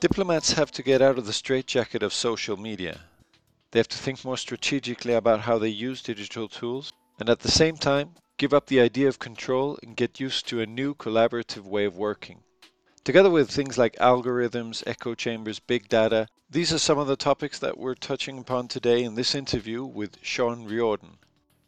Diplomats have to get out of the straitjacket of social media. They have to think more strategically about how they use digital tools and at the same time give up the idea of control and get used to a new collaborative way of working. Together with things like algorithms, echo chambers, big data, these are some of the topics that we're touching upon today in this interview with Shaun Riordan.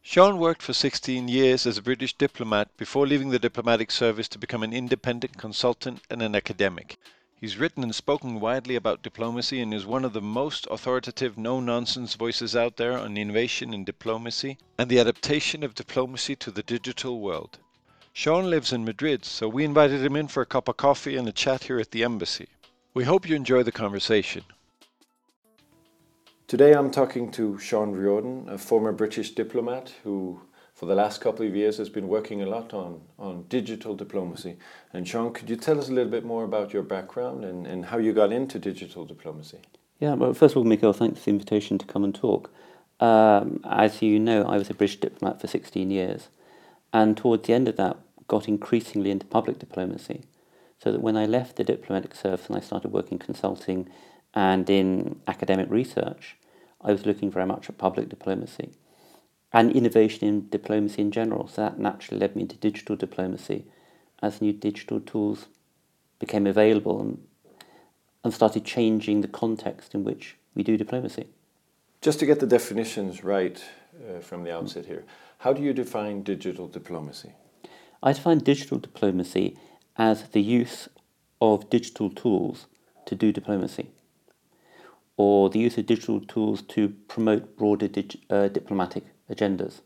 Shaun worked for 16 years as a British diplomat before leaving the diplomatic service to become an independent consultant and an academic. He's written and spoken widely about diplomacy and is one of the most authoritative, no nonsense voices out there on innovation in diplomacy and the adaptation of diplomacy to the digital world. Shaun lives in Madrid, so we invited him in for a cup of coffee and a chat here at the embassy. We hope you enjoy the conversation. Today I'm talking to Shaun Riordan, a former British diplomat who, for the last couple of years, has been working a lot on, on digital diplomacy. And Shaun, could you tell us a little bit more about your background and, and how you got into digital diplomacy? Yeah, well, first of all, Mikael, thanks for the invitation to come and talk. Um, as you know, I was a British diplomat for 16 years, and towards the end of that, got increasingly into public diplomacy. So that when I left the diplomatic service and I started working consulting and in academic research, I was looking very much at public diplomacy and innovation in diplomacy in general. So that naturally led me into digital diplomacy as new digital tools became available and, and started changing the context in which we do diplomacy. Just to get the definitions right uh, from the outset here, how do you define digital diplomacy? I define digital diplomacy as the use of digital tools to do diplomacy or the use of digital tools to promote broader dig, uh, diplomatic agendas.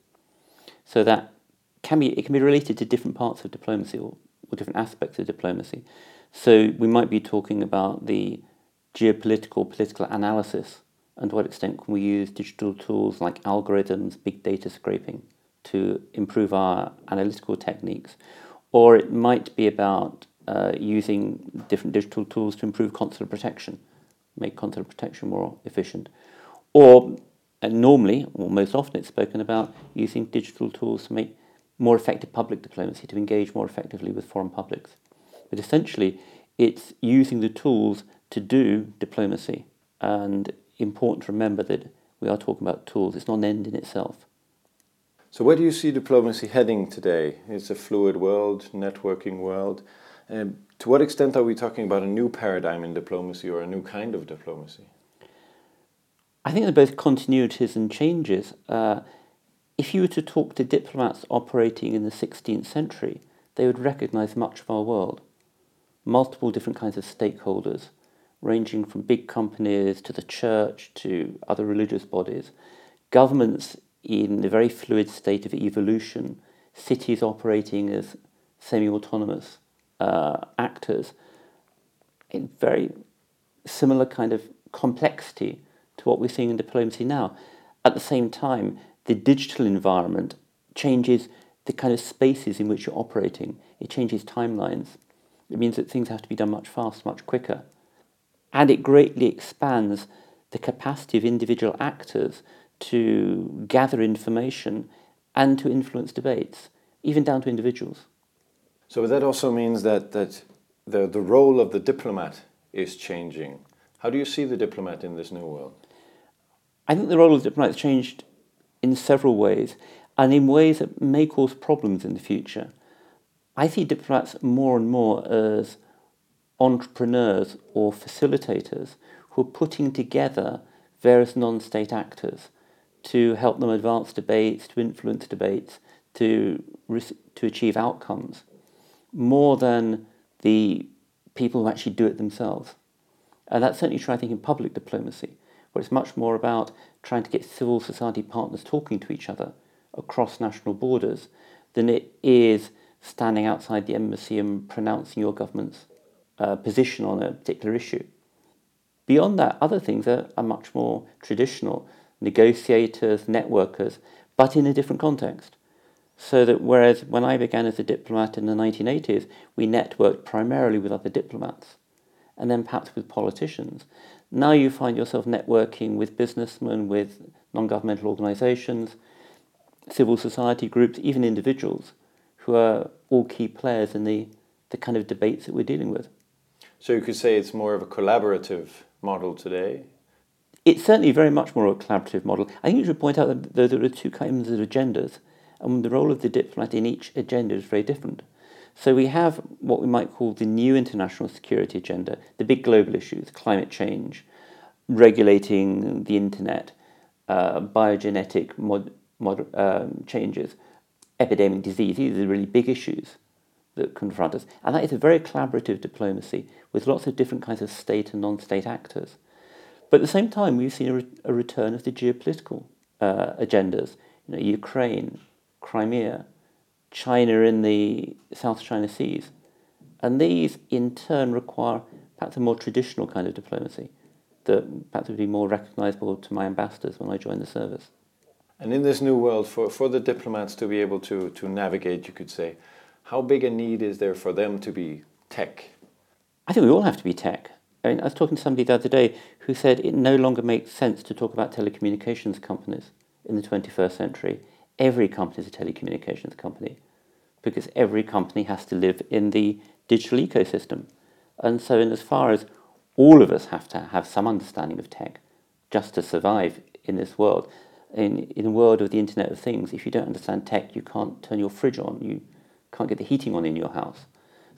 So that can be it can be related to different parts of diplomacy or, or different aspects of diplomacy. So we might be talking about the geopolitical political analysis and to what extent can we use digital tools like algorithms, big data scraping to improve our analytical techniques, or it might be about uh, using different digital tools to improve consular protection make consular protection more efficient. Or uh, normally, or most often, it's spoken about using digital tools to make more effective public diplomacy, to engage more effectively with foreign publics. But essentially, it's using the tools to do diplomacy. And important to remember that we are talking about tools, it's not an end in itself. So, where do you see diplomacy heading today? It's a fluid world, networking world. Um, to what extent are we talking about a new paradigm in diplomacy or a new kind of diplomacy? I think they're both continuities and changes. Uh, if you were to talk to diplomats operating in the 16th century, they would recognize much of our world. Multiple different kinds of stakeholders, ranging from big companies to the church to other religious bodies, governments in a very fluid state of evolution, cities operating as semi autonomous uh, actors in very similar kind of complexity to what we're seeing in diplomacy now. At the same time, the digital environment changes the kind of spaces in which you're operating. It changes timelines. It means that things have to be done much faster, much quicker. And it greatly expands the capacity of individual actors to gather information and to influence debates, even down to individuals. So that also means that, that the, the role of the diplomat is changing. How do you see the diplomat in this new world? I think the role of the diplomat has changed in several ways and in ways that may cause problems in the future. I see diplomats more and more as entrepreneurs or facilitators who are putting together various non state actors to help them advance debates, to influence debates, to, to achieve outcomes more than the people who actually do it themselves. And that's certainly true, I think, in public diplomacy, where it's much more about trying to get civil society partners talking to each other across national borders than it is standing outside the embassy and pronouncing your government's uh, position on a particular issue. Beyond that, other things are, are much more traditional negotiators, networkers, but in a different context. So that whereas when I began as a diplomat in the 1980s, we networked primarily with other diplomats and then perhaps with politicians. Now you find yourself networking with businessmen, with non governmental organizations, civil society groups, even individuals who are all key players in the, the kind of debates that we're dealing with. So you could say it's more of a collaborative model today? It's certainly very much more of a collaborative model. I think you should point out that there are two kinds of agendas, and the role of the diplomat in each agenda is very different. So we have what we might call the new international security agenda, the big global issues, climate change, regulating the internet, uh, biogenetic mod, mod, um, changes, epidemic disease. These are really big issues that confront us. And that is a very collaborative diplomacy with lots of different kinds of state and non-state actors. But at the same time, we've seen a, re- a return of the geopolitical uh, agendas. You know, Ukraine, Crimea, China in the South China Seas. And these, in turn, require perhaps a more traditional kind of diplomacy that perhaps would be more recognizable to my ambassadors when I join the service. And in this new world, for, for the diplomats to be able to, to navigate, you could say, how big a need is there for them to be tech? I think we all have to be tech. I, mean, I was talking to somebody the other day who said it no longer makes sense to talk about telecommunications companies in the 21st century. Every company is a telecommunications company because every company has to live in the digital ecosystem. And so, in as far as all of us have to have some understanding of tech just to survive in this world, in, in a world of the Internet of Things, if you don't understand tech, you can't turn your fridge on, you can't get the heating on in your house.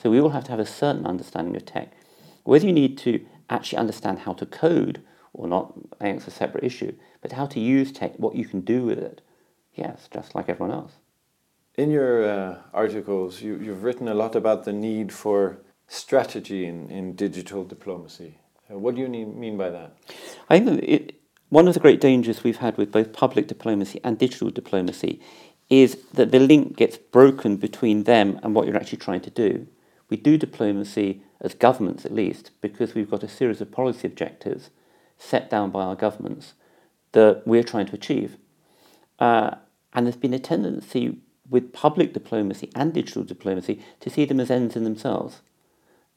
So we all have to have a certain understanding of tech. Whether you need to actually understand how to code or not, I think it's a separate issue, but how to use tech, what you can do with it, yes, just like everyone else. In your uh, articles, you, you've written a lot about the need for strategy in, in digital diplomacy. Uh, what do you mean by that? I think it, one of the great dangers we've had with both public diplomacy and digital diplomacy is that the link gets broken between them and what you're actually trying to do. We do diplomacy, as governments at least, because we've got a series of policy objectives set down by our governments that we're trying to achieve. Uh, and there's been a tendency with public diplomacy and digital diplomacy to see them as ends in themselves.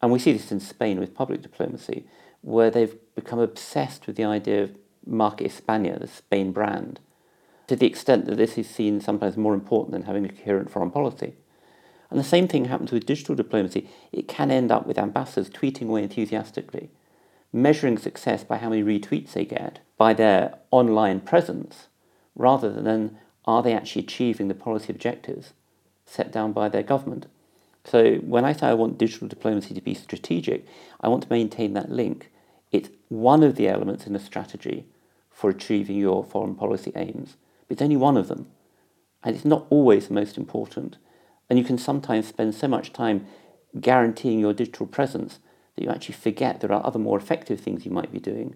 And we see this in Spain with public diplomacy, where they've become obsessed with the idea of Marca España, the Spain brand, to the extent that this is seen sometimes more important than having a coherent foreign policy. And the same thing happens with digital diplomacy. It can end up with ambassadors tweeting away enthusiastically, measuring success by how many retweets they get, by their online presence, rather than are they actually achieving the policy objectives set down by their government. So when I say I want digital diplomacy to be strategic, I want to maintain that link. It's one of the elements in a strategy for achieving your foreign policy aims. But it's only one of them. And it's not always the most important. And you can sometimes spend so much time guaranteeing your digital presence that you actually forget there are other more effective things you might be doing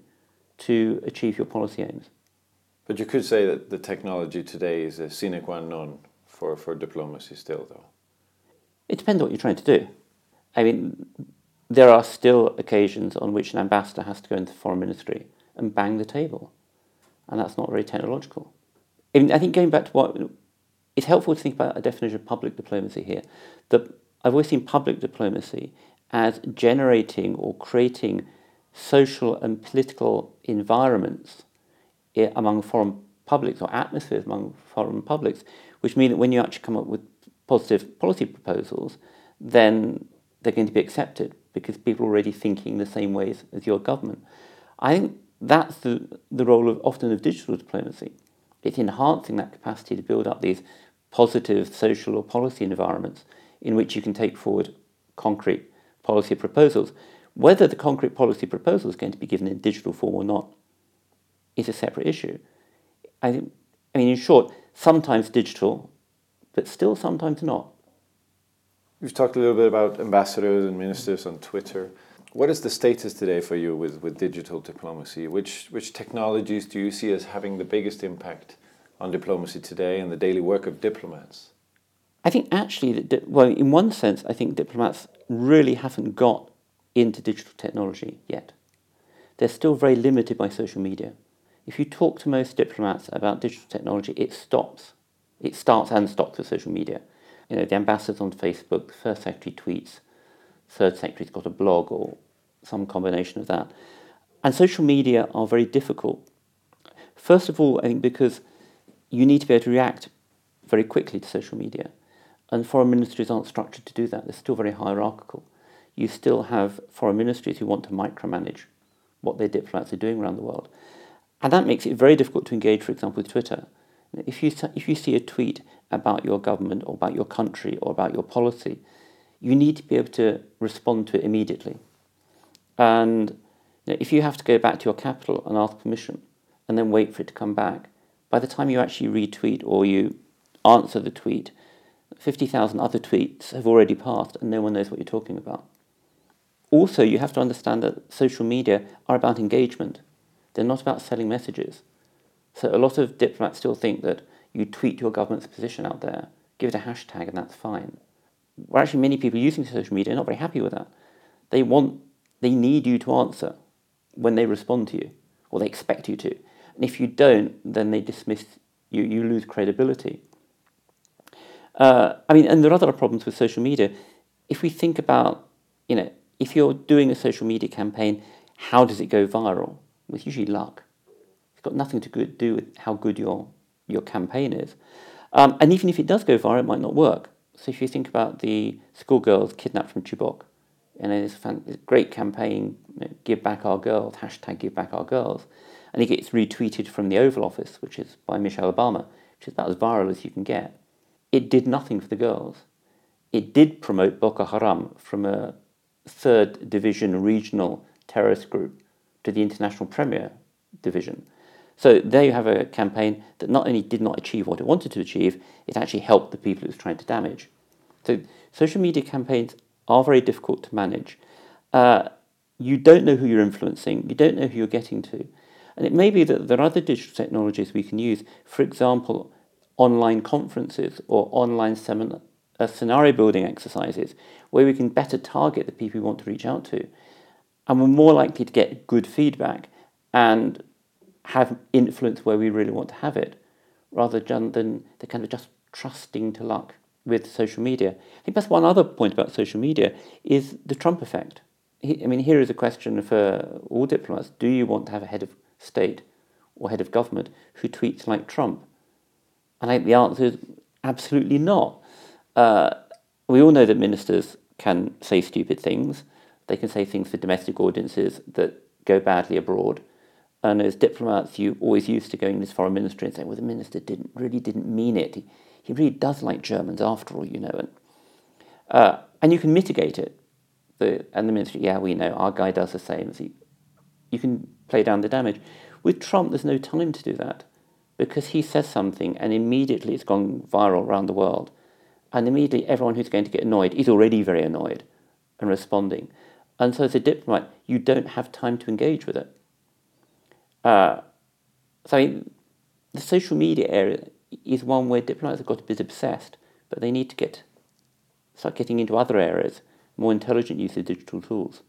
to achieve your policy aims. But you could say that the technology today is a sine qua non for, for diplomacy still, though. It depends what you're trying to do. I mean, there are still occasions on which an ambassador has to go into the foreign ministry and bang the table. And that's not very technological. I mean, I think going back to what it's helpful to think about a definition of public diplomacy here. That I've always seen public diplomacy as generating or creating social and political environments among foreign publics or atmospheres among foreign publics, which mean that when you actually come up with positive policy proposals, then they're going to be accepted because people are already thinking the same ways as your government. I think that's the, the role of often of digital diplomacy. It's enhancing that capacity to build up these positive social or policy environments in which you can take forward concrete policy proposals. Whether the concrete policy proposal is going to be given in digital form or not is a separate issue. I, I mean, in short, sometimes digital, but still sometimes not. You've talked a little bit about ambassadors and ministers on Twitter. What is the status today for you with, with digital diplomacy? Which, which technologies do you see as having the biggest impact on diplomacy today and the daily work of diplomats? I think actually, that, well, in one sense, I think diplomats really haven't got into digital technology yet. They're still very limited by social media. If you talk to most diplomats about digital technology, it stops. It starts and stops with social media. You know, the ambassador's on Facebook, the first secretary tweets, third secretary's got a blog or some combination of that. And social media are very difficult. First of all, I think because you need to be able to react very quickly to social media. And foreign ministries aren't structured to do that. They're still very hierarchical. you still have foreign ministries who want to micromanage what their diplomats are doing around the world. And that makes it very difficult to engage, for example, with Twitter. If you, if you see a tweet about your government or about your country or about your policy, you need to be able to respond to it immediately. And if you have to go back to your capital and ask permission and then wait for it to come back, by the time you actually retweet or you answer the tweet, 50,000 other tweets have already passed and no one knows what you're talking about. Also, you have to understand that social media are about engagement. They're not about selling messages. So a lot of diplomats still think that you tweet your government's position out there, give it a hashtag, and that's fine. Well, actually, many people using social media are not very happy with that. They want, they need you to answer when they respond to you, or they expect you to. And if you don't, then they dismiss you. You lose credibility. Uh, I mean, and there are other problems with social media. If we think about, you know, if you're doing a social media campaign, how does it go viral? It's usually luck. It's got nothing to do with how good your your campaign is. Um, and even if it does go viral, it might not work. So if you think about the schoolgirls kidnapped from Chibok, and it's a great campaign, you know, Give Back Our Girls, hashtag Give Back Our Girls, and it gets retweeted from the Oval Office, which is by Michelle Obama, which is about as viral as you can get. It did nothing for the girls. It did promote Boko Haram from a third division regional terrorist group to the international premier division. So there you have a campaign that not only did not achieve what it wanted to achieve, it actually helped the people it was trying to damage. So social media campaigns are very difficult to manage. Uh, you don't know who you're influencing, you don't know who you're getting to. And it may be that there are other digital technologies we can use, for example, online conferences or online seminar, uh, scenario building exercises, where we can better target the people we want to reach out to. And we're more likely to get good feedback and have influence where we really want to have it, rather than the kind of just trusting to luck with social media. I think that's one other point about social media is the Trump effect. I mean, here is a question for all diplomats: Do you want to have a head of state or head of government who tweets like Trump? And I think the answer is absolutely not. Uh, we all know that ministers can say stupid things. They can say things for domestic audiences that go badly abroad. And as diplomats, you're always used to going to this foreign ministry and saying, well, the minister didn't really didn't mean it. He, he really does like Germans after all, you know. And, uh, and you can mitigate it. The, and the ministry, yeah, we know, our guy does the same. So you, you can play down the damage. With Trump, there's no time to do that because he says something and immediately it's gone viral around the world. And immediately everyone who's going to get annoyed is already very annoyed and responding. And so as a diplomat, you don't have time to engage with it. Uh, so I mean, the social media area is one where diplomats have got a bit obsessed, but they need to get start getting into other areas, more intelligent use of digital tools.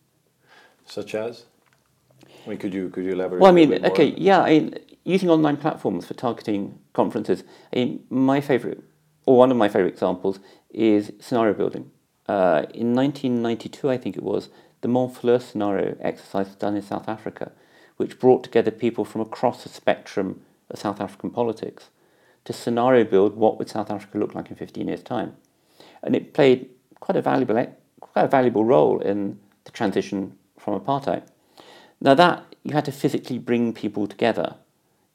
Such as? I mean, could you could you elaborate? Well, I mean, okay, yeah, I mean, using online platforms for targeting conferences. I mean, my favorite, or one of my favorite examples, is scenario building. Uh, in 1992, I think it was, the Montfleur scenario exercise done in South Africa, which brought together people from across the spectrum of South African politics to scenario build what would South Africa look like in 15 years' time. And it played quite a valuable, quite a valuable role in the transition from apartheid. Now that you had to physically bring people together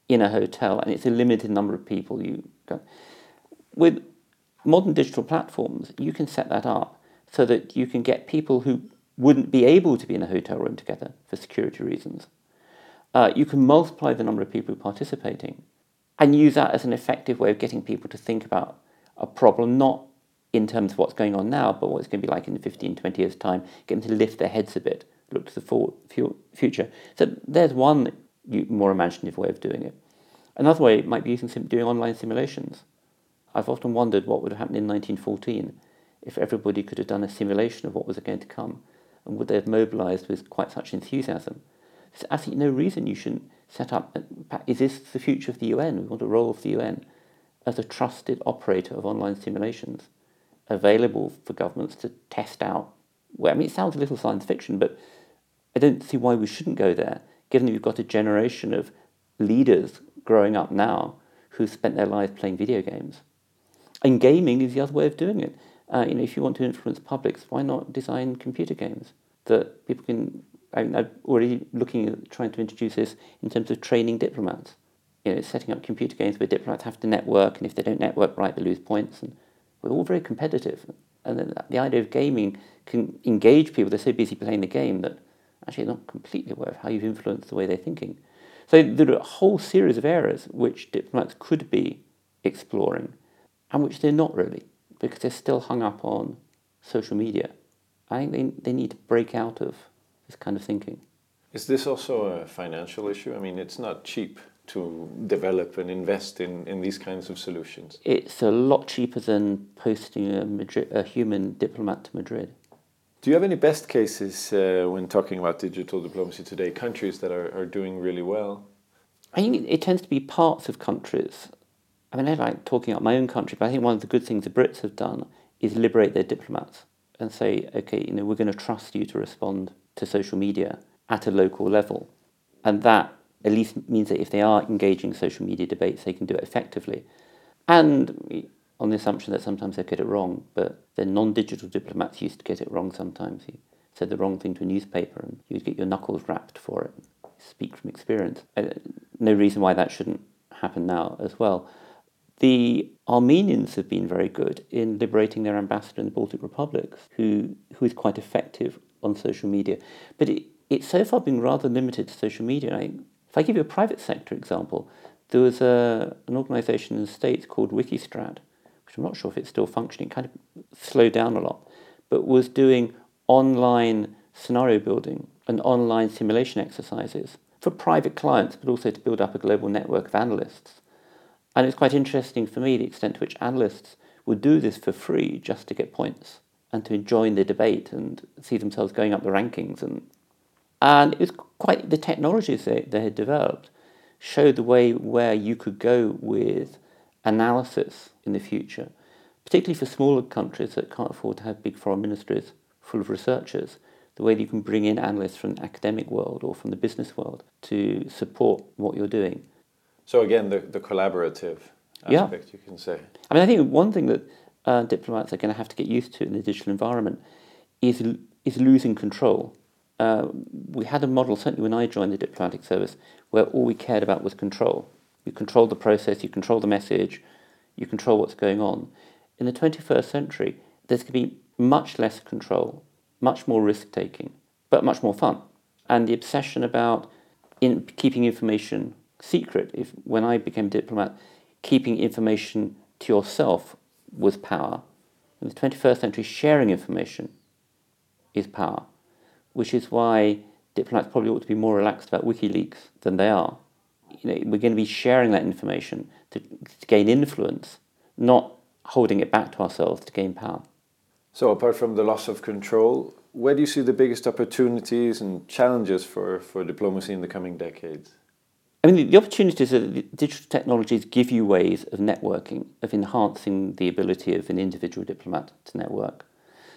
in a hotel, and it's a limited number of people you go. With modern digital platforms, you can set that up so that you can get people who wouldn't be able to be in a hotel room together for security reasons uh, you can multiply the number of people participating and use that as an effective way of getting people to think about a problem, not in terms of what's going on now, but what it's going to be like in 15, 20 years' time, get them to lift their heads a bit, look to the forward, future. So there's one more imaginative way of doing it. Another way might be using doing online simulations. I've often wondered what would have happened in 1914 if everybody could have done a simulation of what was going to come, and would they have mobilized with quite such enthusiasm there's absolutely no reason you shouldn't set up. Is this the future of the UN? We want a role of the UN as a trusted operator of online simulations available for governments to test out. Well, I mean, it sounds a little science fiction, but I don't see why we shouldn't go there, given that we've got a generation of leaders growing up now who spent their lives playing video games. And gaming is the other way of doing it. Uh, you know, if you want to influence publics, why not design computer games that people can? I mean, I'm already looking at trying to introduce this in terms of training diplomats. You know, setting up computer games where diplomats have to network, and if they don't network right, they lose points. And we're all very competitive. And then the idea of gaming can engage people. They're so busy playing the game that actually they're not completely aware of how you've influenced the way they're thinking. So there are a whole series of areas which diplomats could be exploring and which they're not really because they're still hung up on social media. I think they, they need to break out of this kind of thinking. Is this also a financial issue? I mean, it's not cheap to develop and invest in, in these kinds of solutions? It's a lot cheaper than posting a, Madrid, a human diplomat to Madrid. Do you have any best cases uh, when talking about digital diplomacy today? Countries that are, are doing really well? I think it tends to be parts of countries. I mean, I like talking about my own country, but I think one of the good things the Brits have done is liberate their diplomats and say, okay, you know, we're going to trust you to respond to social media at a local level. And that at least means that if they are engaging social media debates, they can do it effectively. And on the assumption that sometimes they get it wrong, but the non-digital diplomats used to get it wrong sometimes. You said the wrong thing to a newspaper and you would get your knuckles rapped for it. Speak from experience. Uh, no reason why that shouldn't happen now as well. The Armenians have been very good in liberating their ambassador in the Baltic republics, who, who is quite effective on social media. But it, it's so far been rather limited to social media. I, if I give you a private sector example, there was a, an organisation in the States called Wikistrat, which I'm not sure if it's still functioning, kind of slowed down a lot, but was doing online scenario building and online simulation exercises for private clients, but also to build up a global network of analysts. And it's quite interesting for me the extent to which analysts would do this for free just to get points and to join the debate and see themselves going up the rankings and and it was quite the technologies they, they had developed showed the way where you could go with analysis in the future, particularly for smaller countries that can't afford to have big foreign ministries full of researchers, the way that you can bring in analysts from the academic world or from the business world to support what you're doing. So again, the, the collaborative aspect, yeah. you can say. I mean, I think one thing that uh, diplomats are going to have to get used to in the digital environment is, is losing control uh, we had a model, certainly when I joined the diplomatic service, where all we cared about was control. You control the process, you control the message, you control what's going on. In the 21st century, there's going to be much less control, much more risk taking, but much more fun. And the obsession about in keeping information secret, if when I became diplomat, keeping information to yourself was power. In the 21st century, sharing information is power which is why diplomats probably ought to be more relaxed about WikiLeaks than they are. You know, we're going to be sharing that information to, to gain influence, not holding it back to ourselves to gain power. So, apart from the loss of control, where do you see the biggest opportunities and challenges for, for diplomacy in the coming decades? I mean, the, opportunities that digital technologies give you ways of networking, of enhancing the ability of an individual diplomat to network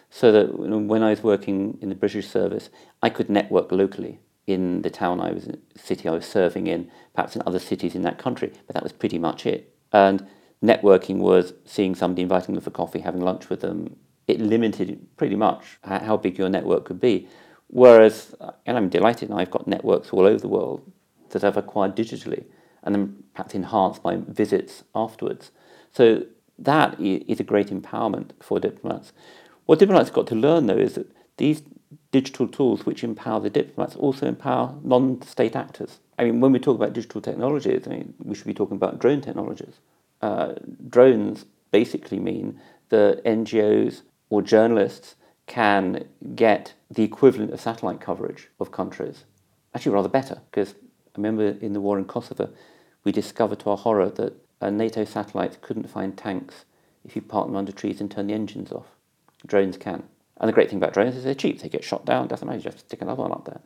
so that when I was working in the British service, I could network locally in the town I was, city I was serving in, perhaps in other cities in that country, but that was pretty much it. And networking was seeing somebody, inviting them for coffee, having lunch with them. It limited pretty much how big your network could be. Whereas, and I'm delighted now, I've got networks all over the world that I've acquired digitally and then perhaps enhanced by visits afterwards. So that is a great empowerment for diplomats. What diplomats got to learn, though, is that these digital tools which empower the diplomats also empower non-state actors. I mean, when we talk about digital technologies, I mean, we should be talking about drone technologies. Uh, drones basically mean that NGOs or journalists can get the equivalent of satellite coverage of countries. Actually, rather better, because I remember in the war in Kosovo, we discovered to our horror that uh, NATO satellites couldn't find tanks if you park them under trees and turn the engines off. Drones can. And the great thing about drones is they're cheap. They get shot down, doesn't matter, you just stick another one up there.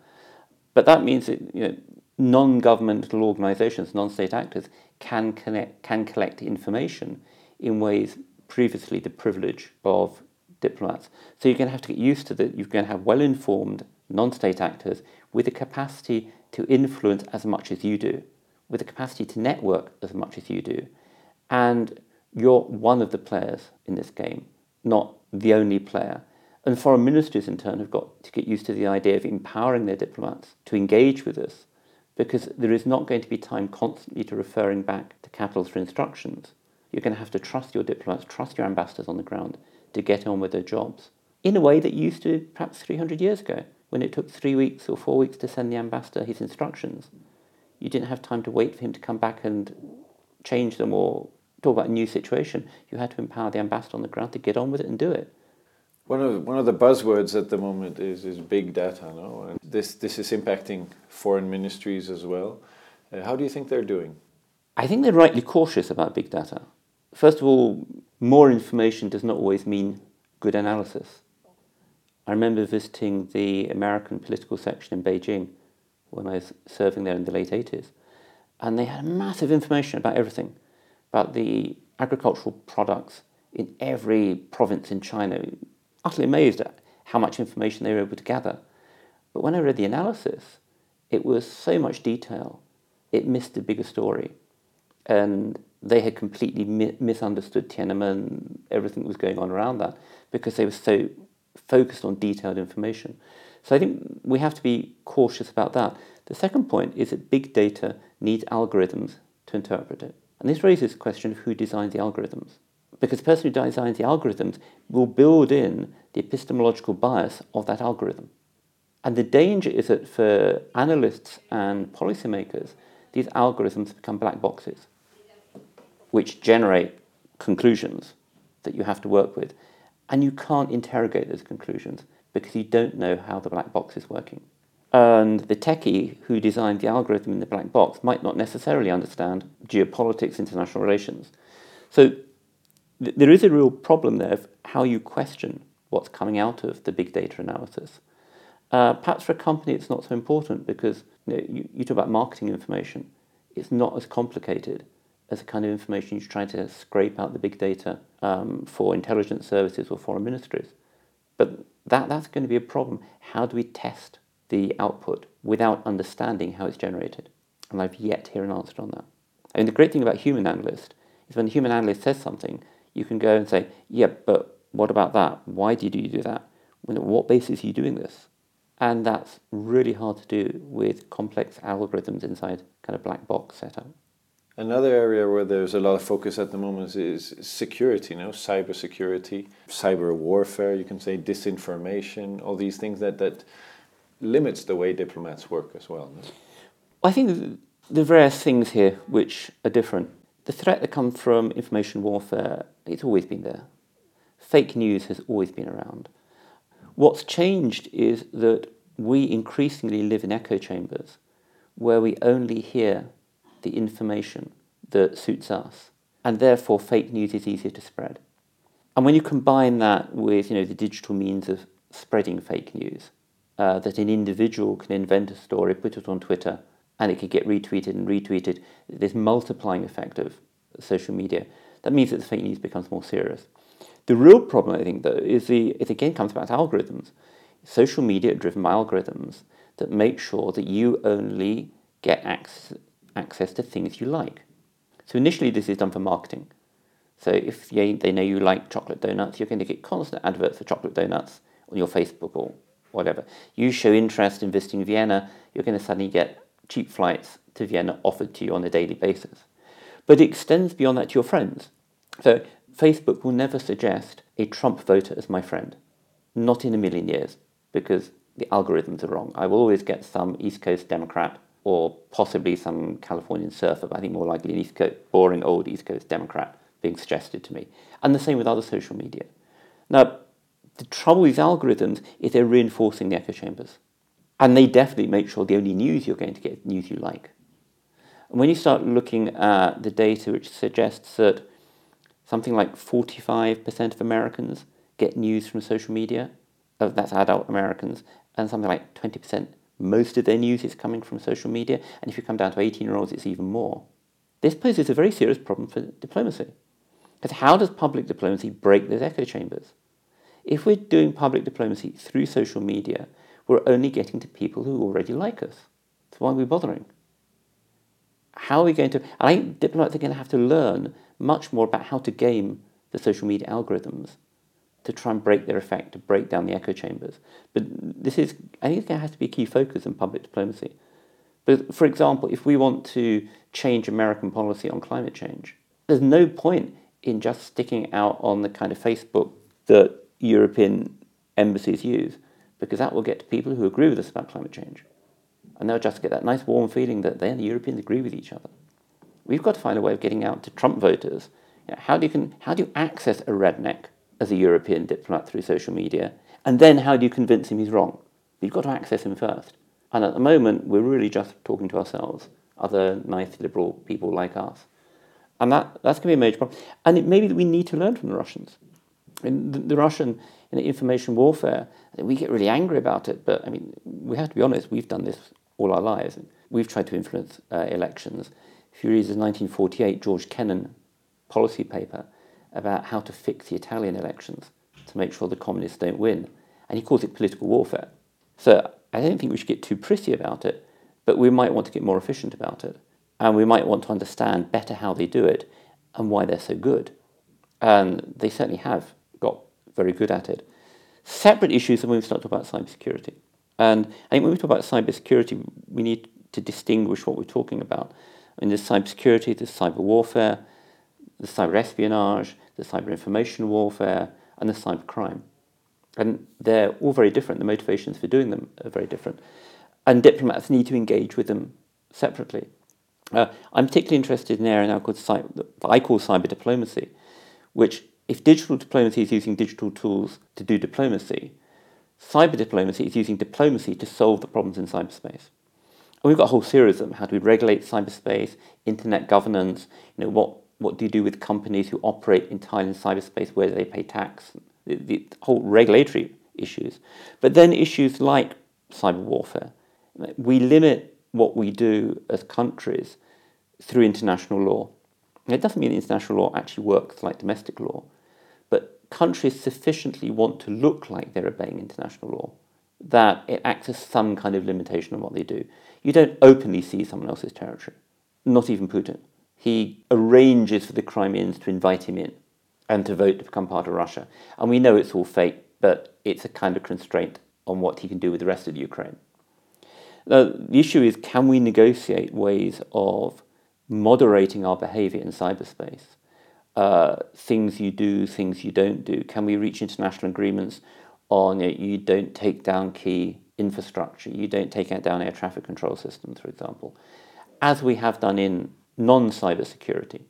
But that means that you know, non-governmental organisations, non-state actors, can, connect, can collect information in ways previously the privilege of diplomats. So you're going to have to get used to that. You're going to have well-informed non-state actors with the capacity to influence as much as you do, with the capacity to network as much as you do. And you're one of the players in this game, not the only player. And foreign ministries, in turn, have got to get used to the idea of empowering their diplomats to engage with us because there is not going to be time constantly to referring back to capitals for instructions. You're going to have to trust your diplomats, trust your ambassadors on the ground to get on with their jobs in a way that used to perhaps 300 years ago when it took three weeks or four weeks to send the ambassador his instructions. You didn't have time to wait for him to come back and change them or talk about a new situation. You had to empower the ambassador on the ground to get on with it and do it. One of one of the buzzwords at the moment is is big data, no? And this this is impacting foreign ministries as well. Uh, how do you think they're doing? I think they're rightly cautious about big data. First of all, more information does not always mean good analysis. I remember visiting the American political section in Beijing when I was serving there in the late 80s, and they had massive information about everything, about the agricultural products in every province in China, utterly amazed at how much information they were able to gather. But when I read the analysis, it was so much detail, it missed the bigger story. And they had completely mi- misunderstood Tiananmen, everything that was going on around that, because they were so focused on detailed information. So I think we have to be cautious about that. The second point is that big data needs algorithms to interpret it. And this raises the question of who designs the algorithms because the person who designs the algorithms will build in the epistemological bias of that algorithm. And the danger is that for analysts and policymakers, these algorithms become black boxes, which generate conclusions that you have to work with. And you can't interrogate those conclusions because you don't know how the black box is working. And the techie who designed the algorithm in the black box might not necessarily understand geopolitics, international relations. So there is a real problem there of how you question what's coming out of the big data analysis. Uh, perhaps for a company it's not so important because you, know, you, you, talk about marketing information. It's not as complicated as a kind of information you try to scrape out the big data um, for intelligence services or foreign ministries. But that, that's going to be a problem. How do we test the output without understanding how it's generated? And I've yet to hear an answer on that. I mean, the great thing about human analyst is when the human analyst says something, you can go and say, yeah, but what about that? Why did you do that? What basis are you doing this? And that's really hard to do with complex algorithms inside kind of black box setup. Another area where there's a lot of focus at the moment is security, you know, cyber security, cyber warfare, you can say disinformation, all these things that, that limits the way diplomats work as well. I think the various things here which are different. The threat that comes from information warfare, it's always been there. Fake news has always been around. What's changed is that we increasingly live in echo chambers where we only hear the information that suits us, and therefore fake news is easier to spread. And when you combine that with you know, the digital means of spreading fake news, uh, that an individual can invent a story, put it on Twitter, and it could get retweeted and retweeted. This multiplying effect of social media. That means that the fake news becomes more serious. The real problem, I think, though, is the it again comes back to algorithms. Social media are driven by algorithms that make sure that you only get access, access to things you like. So initially, this is done for marketing. So if they know you like chocolate donuts, you're going to get constant adverts for chocolate donuts on your Facebook or whatever. You show interest in visiting Vienna, you're going to suddenly get cheap flights to Vienna offered to you on a daily basis. But it extends beyond that to your friends. So Facebook will never suggest a Trump voter as my friend. Not in a million years, because the algorithms are wrong. I will always get some East Coast Democrat or possibly some Californian surfer, but I think more likely an East Coast, boring old East Coast Democrat being suggested to me. And the same with other social media. Now, the trouble with algorithms is they're reinforcing the echo chambers. And they definitely make sure the only news you're going to get is news you like. And when you start looking at the data which suggests that something like 45% of Americans get news from social media, uh, that's adult Americans, and something like 20%, most of their news is coming from social media, and if you come down to 18 year olds, it's even more. This poses a very serious problem for diplomacy. Because how does public diplomacy break those echo chambers? If we're doing public diplomacy through social media, we're only getting to people who already like us. So why are we bothering? How are we going to? I think diplomats are going to have to learn much more about how to game the social media algorithms to try and break their effect, to break down the echo chambers. But this is, I think, it has to be a key focus in public diplomacy. But for example, if we want to change American policy on climate change, there's no point in just sticking out on the kind of Facebook that European embassies use, because that will get to people who agree with us about climate change. And they'll just get that nice warm feeling that they and the Europeans agree with each other. We've got to find a way of getting out to Trump voters. You know, how, do you can, how do you access a redneck as a European diplomat through social media? And then how do you convince him he's wrong? You've got to access him first. And at the moment, we're really just talking to ourselves, other nice liberal people like us. And that, that's going to be a major problem. And it may be that we need to learn from the Russians. And the, the Russian know, information warfare, we get really angry about it, but I mean, we have to be honest, we've done this all our lives. We've tried to influence uh, elections. If you read the 1948 George Kennan policy paper about how to fix the Italian elections to make sure the communists don't win, and he calls it political warfare. So I don't think we should get too prissy about it, but we might want to get more efficient about it. And we might want to understand better how they do it and why they're so good. And they certainly have got very good at it. Separate issues are when we start talking about cybersecurity. And I think when we talk about cybersecurity, we need to distinguish what we're talking about. I mean, there's cybersecurity, there's cyber warfare, there's cyber espionage, the cyber information warfare, and the cyber crime. And they're all very different. The motivations for doing them are very different. And diplomats need to engage with them separately. Uh, I'm particularly interested in an area now called I call cyber diplomacy, which, if digital diplomacy is using digital tools to do diplomacy, cyber diplomacy is using diplomacy to solve the problems in cyberspace. And we've got a whole series of them. How do we regulate cyberspace, internet governance, you know, what, what do you do with companies who operate entirely in cyberspace, where they pay tax, the, the whole regulatory issues. But then issues like cyber warfare. We limit what we do as countries through international law. It doesn't mean international law actually works like domestic law, but countries sufficiently want to look like they're obeying international law that it acts as some kind of limitation on what they do. You don't openly see someone else's territory, not even Putin. He arranges for the Crimeans to invite him in and to vote to become part of Russia. And we know it's all fake, but it's a kind of constraint on what he can do with the rest of Ukraine. Now, the issue is can we negotiate ways of moderating our behavior in cyberspace? Uh, things you do, things you don't do. Can we reach international agreements on know, you don't take down key infrastructure, you don't take down air traffic control systems, for example, as we have done in non cyber security?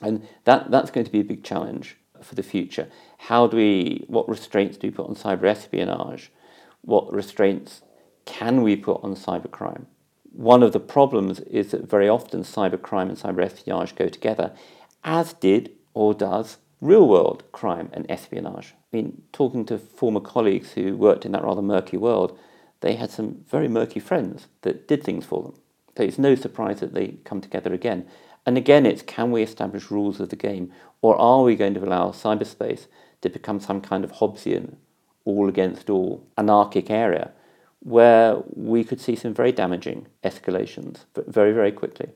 And that, that's going to be a big challenge for the future. How do we, what restraints do we put on cyber espionage? What restraints can we put on cybercrime? One of the problems is that very often cybercrime and cyber espionage go together, as did or does real world crime and espionage. I mean, talking to former colleagues who worked in that rather murky world, they had some very murky friends that did things for them. So it's no surprise that they come together again. And again, it's can we establish rules of the game, or are we going to allow cyberspace to become some kind of Hobbesian, all against all, anarchic area where we could see some very damaging escalations very, very quickly.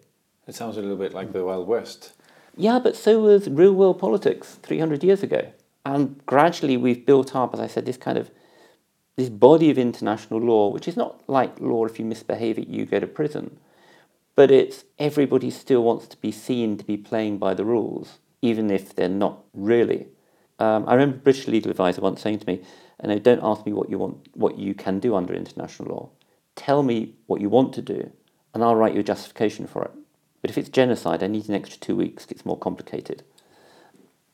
It sounds a little bit like the Wild West. Yeah, but so was real world politics 300 years ago. And gradually we've built up, as I said, this kind of this body of international law, which is not like law if you misbehave it, you go to prison. But it's everybody still wants to be seen to be playing by the rules, even if they're not really. Um, I remember a British legal advisor once saying to me, and don't ask me what you want, what you can do under international law. Tell me what you want to do, and I'll write you a justification for it. But if it's genocide, I need an extra two weeks. It's more complicated.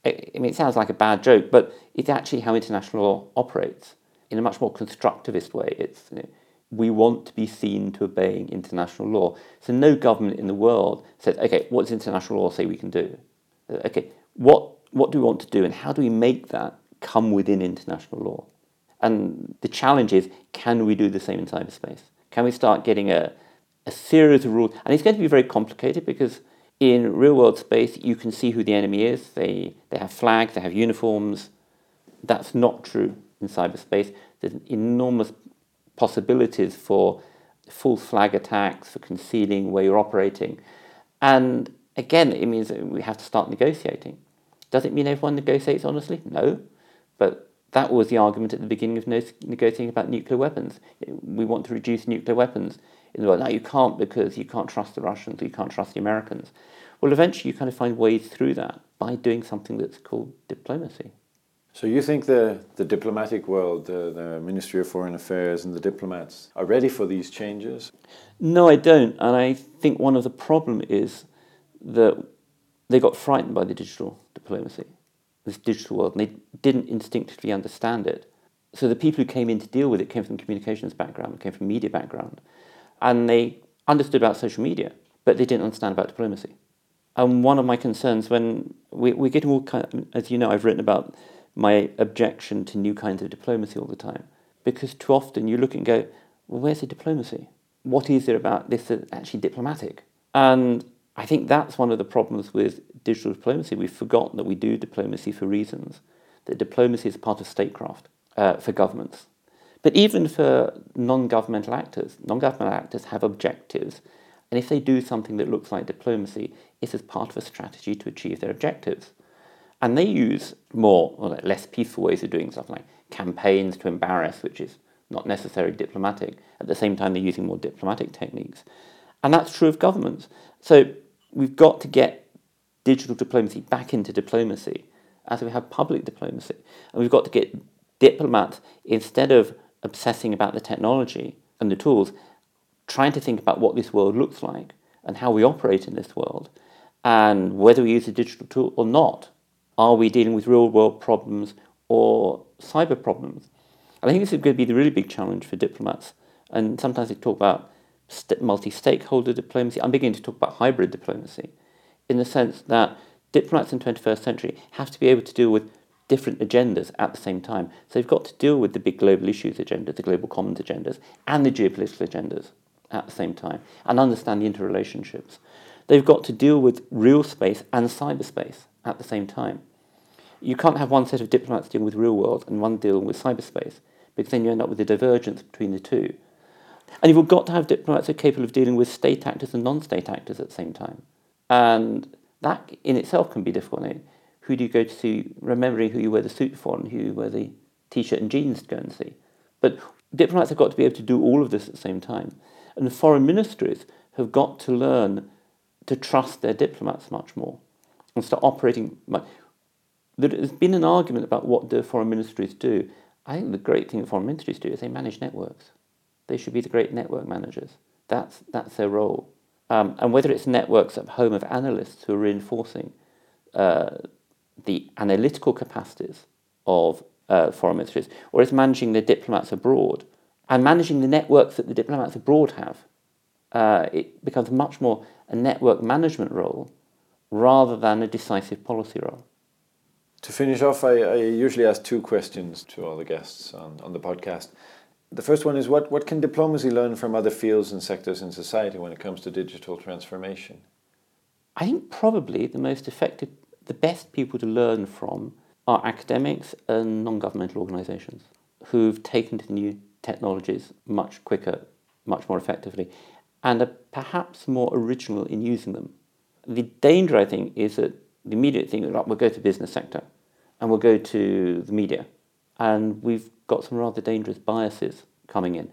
I mean, it sounds like a bad joke, but it's actually how international law operates in a much more constructivist way. It's you know, we want to be seen to obeying international law. So no government in the world says, okay, what does international law say we can do? Uh, okay, what what do we want to do, and how do we make that come within international law. And the challenge is can we do the same in cyberspace? Can we start getting a, a series of rules? And it's going to be very complicated because in real world space, you can see who the enemy is. They, they have flags, they have uniforms. That's not true in cyberspace. There's an enormous possibilities for false flag attacks, for concealing where you're operating. And again, it means we have to start negotiating. Does it mean everyone negotiates honestly? No. But That was the argument at the beginning of negotiating about nuclear weapons. We want to reduce nuclear weapons in the world. Now you can't because you can't trust the Russians, you can't trust the Americans. Well, eventually you kind of find ways through that by doing something that's called diplomacy. So you think the, the diplomatic world, the, the Ministry of Foreign Affairs and the diplomats are ready for these changes? No, I don't. And I think one of the problem is that they got frightened by the digital diplomacy, this digital world, and they didn't instinctively understand it. So the people who came in to deal with it came from communications background, came from media background, and they understood about social media, but they didn't understand about diplomacy. And one of my concerns when we, we're getting all kind of, as you know, I've written about my objection to new kinds of diplomacy all the time. Because too often you look and go, well, where's the diplomacy? What is it about this that's actually diplomatic? And I think that's one of the problems with digital diplomacy. We've forgotten that we do diplomacy for reasons, that diplomacy is part of statecraft uh, for governments. But even for non governmental actors, non governmental actors have objectives. And if they do something that looks like diplomacy, it's as part of a strategy to achieve their objectives. And they use more or less peaceful ways of doing stuff like campaigns to embarrass, which is not necessarily diplomatic. At the same time, they're using more diplomatic techniques. And that's true of governments. So we've got to get digital diplomacy back into diplomacy as we have public diplomacy. And we've got to get diplomats, instead of obsessing about the technology and the tools, trying to think about what this world looks like and how we operate in this world and whether we use a digital tool or not. Are we dealing with real world problems or cyber problems? And I think this is going to be the really big challenge for diplomats. And sometimes they talk about multi stakeholder diplomacy. I'm beginning to talk about hybrid diplomacy in the sense that diplomats in the 21st century have to be able to deal with different agendas at the same time. So they've got to deal with the big global issues agenda, the global commons agendas, and the geopolitical agendas at the same time, and understand the interrelationships. They've got to deal with real space and cyberspace at the same time. You can't have one set of diplomats dealing with real world and one dealing with cyberspace, because then you end up with a divergence between the two. And you've got to have diplomats who are capable of dealing with state actors and non-state actors at the same time. And that in itself can be difficult. Who do you go to see, remembering who you wear the suit for and who you wear the t-shirt and jeans to go and see. But diplomats have got to be able to do all of this at the same time. And the foreign ministries have got to learn to trust their diplomats much more and start operating much, there's been an argument about what the foreign ministries do. I think the great thing that foreign ministries do is they manage networks. They should be the great network managers. That's, that's their role. Um, and whether it's networks at home of analysts who are reinforcing uh, the analytical capacities of uh, foreign ministries, or it's managing the diplomats abroad and managing the networks that the diplomats abroad have, uh, it becomes much more a network management role rather than a decisive policy role. To finish off, I, I, usually ask two questions to all the guests on, on the podcast. The first one is what, what can diplomacy learn from other fields and sectors in society when it comes to digital transformation? I think probably the most effective, the best people to learn from are academics and non governmental organisations who've taken to new technologies much quicker, much more effectively, and are perhaps more original in using them. The danger, I think, is that the immediate thing is like, we'll go to the business sector and we'll go to the media. And we've got some rather dangerous biases coming in.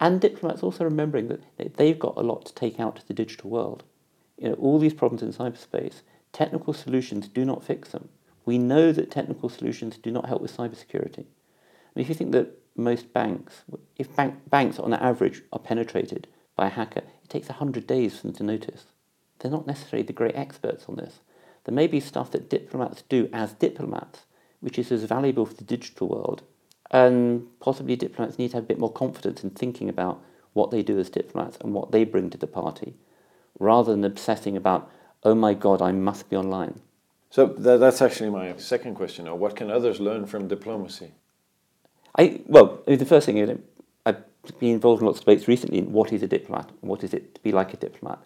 And diplomats also remembering that they've got a lot to take out to the digital world. You know, all these problems in cyberspace, technical solutions do not fix them. We know that technical solutions do not help with cybersecurity. And if you think that most banks, if bank, banks on average are penetrated by a hacker, it takes 100 days for them to notice. They're not necessarily the great experts on this. There may be stuff that diplomats do as diplomats, which is as valuable for the digital world. And possibly diplomats need to have a bit more confidence in thinking about what they do as diplomats and what they bring to the party, rather than obsessing about, oh my God, I must be online. So that's actually my second question. Now, what can others learn from diplomacy? I, well, the first thing is I've been involved in lots of debates recently in what is a diplomat, what is it to be like a diplomat.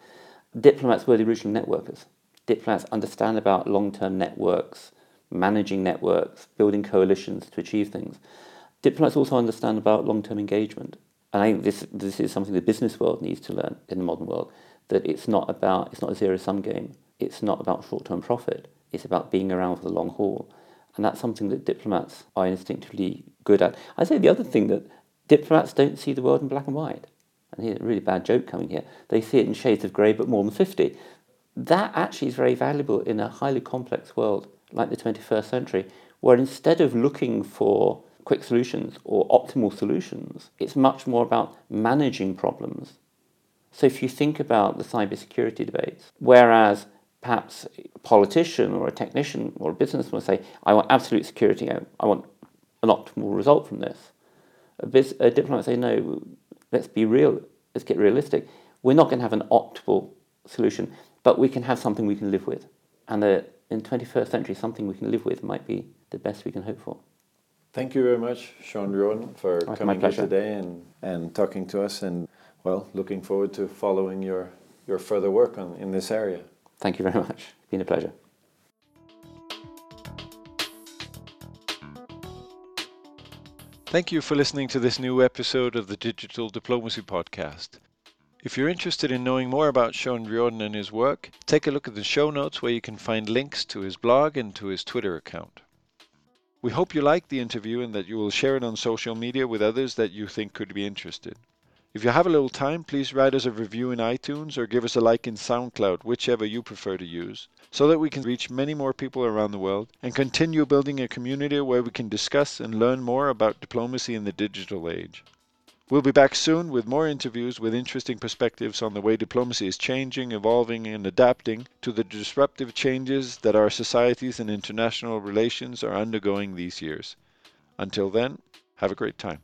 Diplomats were the original networkers diplomats understand about long-term networks, managing networks, building coalitions to achieve things. Diplomats also understand about long-term engagement. And I think this, this is something the business world needs to learn in the modern world, that it's not about, it's not a zero-sum game. It's not about short-term profit. It's about being around for the long haul. And that's something that diplomats are instinctively good at. I say the other thing that diplomats don't see the world in black and white. And here's a really bad joke coming here. They see it in shades of grey, but more than 50. That actually is very valuable in a highly complex world like the 21st century, where instead of looking for quick solutions or optimal solutions, it's much more about managing problems. So if you think about the cybersecurity debates, whereas perhaps a politician or a technician or a businessman will say, I want absolute security, I want an optimal result from this. A, biz- a diplomat say, no, let's be real, let's get realistic. We're not going to have an optimal solution, but we can have something we can live with. And the, in 21st century, something we can live with might be the best we can hope for. Thank you very much, Shaun Riordan, for oh, coming here today and, and talking to us. And, well, looking forward to following your, your further work on, in this area. Thank you very much. It's been a pleasure. Thank you for listening to this new episode of the Digital Diplomacy Podcast. If you're interested in knowing more about Shaun Riordan and his work, take a look at the show notes where you can find links to his blog and to his Twitter account. We hope you liked the interview and that you will share it on social media with others that you think could be interested. If you have a little time, please write us a review in iTunes or give us a like in SoundCloud, whichever you prefer to use, so that we can reach many more people around the world and continue building a community where we can discuss and learn more about diplomacy in the digital age. We'll be back soon with more interviews with interesting perspectives on the way diplomacy is changing, evolving, and adapting to the disruptive changes that our societies and international relations are undergoing these years. Until then, have a great time.